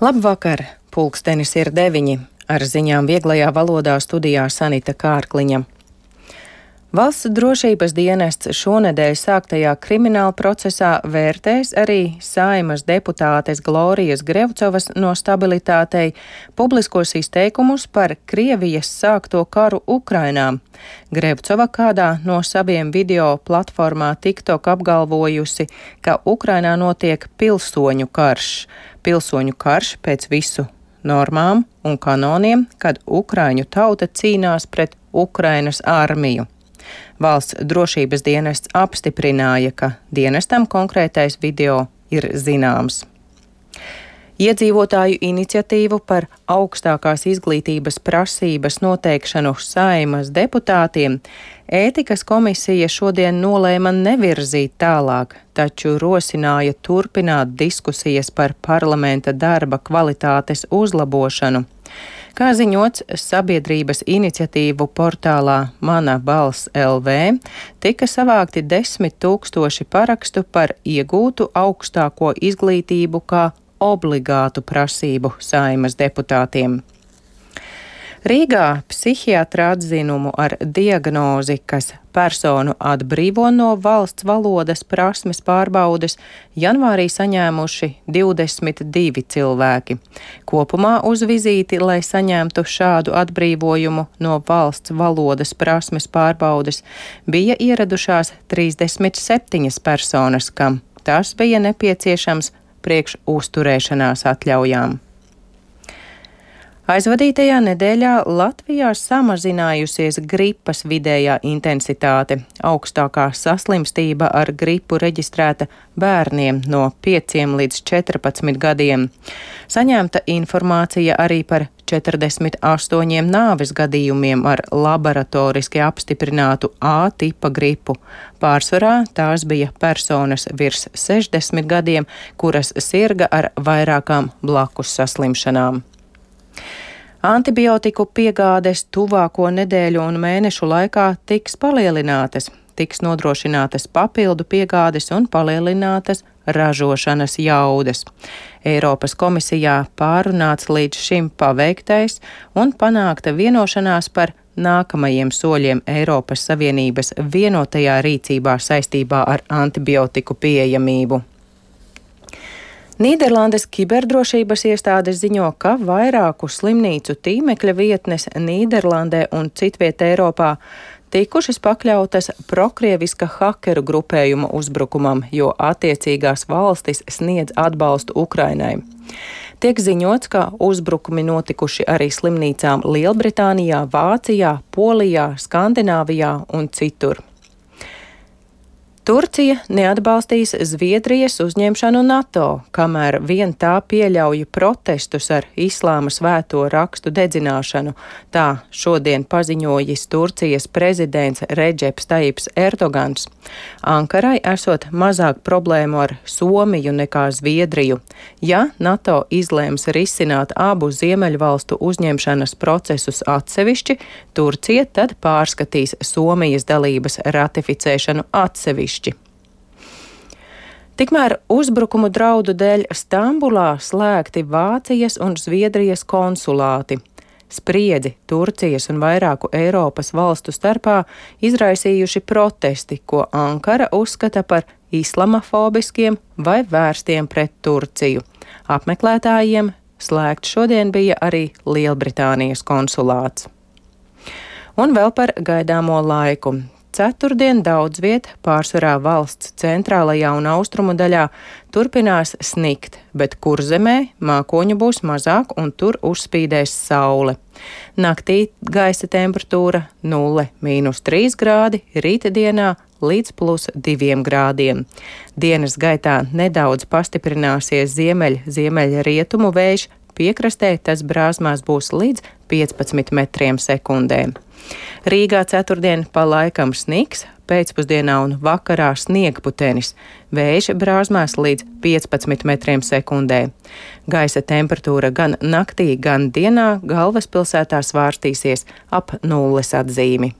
Labvakar! Pulkstenis ir deviņi. Ar ziņām vieglajā valodā studijā Sanita Kārkliņa. Valsts drošības dienests šonedēļ sāktajā krimināla procesā vērtēs arī saimas deputātes Glorijas Grevcovas no stabilitātei publiskos izteikumus par Krievijas sākto karu Ukrainā. Grevcova kādā no saviem video platformā TikTok apgalvojusi, ka Ukrainā notiek pilsoņu karš. Pilsoņu karš pēc visu normām un kanoniem, kad Ukraiņu tauta cīnās pret Ukrainas armiju. Valsts drošības dienests apstiprināja, ka dienestam konkrētais video ir zināms. Iedzīvotāju iniciatīvu par augstākās izglītības prasības noteikšanu saimas deputātiem ētikas komisija šodien nolēma nevirzīt tālāk, taču rosināja turpināt diskusijas par parlamenta darba kvalitātes uzlabošanu. Kā ziņots sabiedrības iniciatīvu portālā Mana balss LV, tika savākti desmit tūkstoši parakstu par iegūtu augstāko izglītību kā obligātu prasību saimas deputātiem. Rīgā psihiatra atzinumu ar diagnozi, kas personu atbrīvo no valsts valodas prasmes pārbaudes, janvārī saņēmuši 22 cilvēki. Kopumā uz vizīti, lai saņemtu šādu atbrīvojumu no valsts valodas prasmes pārbaudes, bija ieradušās 37 personas, kam tas bija nepieciešams priekš uzturēšanās atļaujām. Aizvadītajā nedēļā Latvijā samazinājusies gripas vidējā intensitāte. Augstākā saslimstība ar gripu reģistrēta bērniem no 5 līdz 14 gadiem. Saņemta informācija arī par 48 nāves gadījumiem ar laboratoriski apstiprinātu A tipa gripu. Pārsvarā tās bija personas virs 60 gadiem, kuras sirga ar vairākām blakus saslimšanām. Antibiotiku piegādes tuvāko nedēļu un mēnešu laikā tiks palielinātas, tiks nodrošinātas papildu piegādes un palielinātas ražošanas jaudas. Eiropas komisijā pārunāts līdz šim paveiktais un panākta vienošanās par nākamajiem soļiem Eiropas Savienības vienotajā rīcībā saistībā ar antibiotiku pieejamību. Nīderlandes kiberdrošības iestādes ziņo, ka vairāku slimnīcu tīmekļa vietnes Nīderlandē un citvietē Eiropā tikušas pakļautas prokrieviska hakeru grupējuma uzbrukumam, jo attiecīgās valstis sniedz atbalstu Ukrainai. Tiek ziņots, ka uzbrukumi notikuši arī slimnīcām Lielbritānijā, Vācijā, Polijā, Skandināvijā un citur. Turcija neatbalstīs Zviedrijas uzņemšanu NATO, kamēr vien tā pieļauj protestus ar islāma svēto rakstu dedzināšanu. Tā šodien paziņojis Turcijas prezidents Reģeps Taips Erdogans. Ankarai esot mazāk problēmu ar Somiju nekā Zviedriju. Ja NATO izlēms risināt abu Ziemeļvalstu uzņemšanas procesus atsevišķi, Turcija tad pārskatīs Somijas dalības ratificēšanu atsevišķi. Tikmēr uzbrukumu draudu dēļ Stambulā slēgti Vācijas un Zviedrijas konsulāti. Spriedzi Turcijas un vairāku Eiropas valstu starpā izraisījuši protesti, ko Ankara uzskata par islamofobiskiem vai vērstiem pret Turciju. Apmeklētājiem slēgts šodien bija arī Lielbritānijas konsulāts. Un vēl par gaidāmo laiku. Ceturtdien daudz viet, pārsvarā valsts centrālajā un austrumu daļā, turpinās snikt, bet kurzemē mākoņu būs mazāk un tur uzspīdēs saule. Naktī gaisa temperatūra 0,3 grādi, rīta dienā līdz plus 2 grādiem. Dienas gaitā nedaudz pastiprināsies ziemeļ, ziemeļa rietumu vējš, piekrastē tas brāzmās būs līdz 15 metriem sekundēm. Rīgā ceturtdien pa laikam sniks, pēcpusdienā un vakarā sniegputenis, vējš brāzmās līdz 15 metriem sekundē. Gaisa temperatūra gan naktī, gan dienā galvaspilsētā svārstīsies ap nulles atzīmi.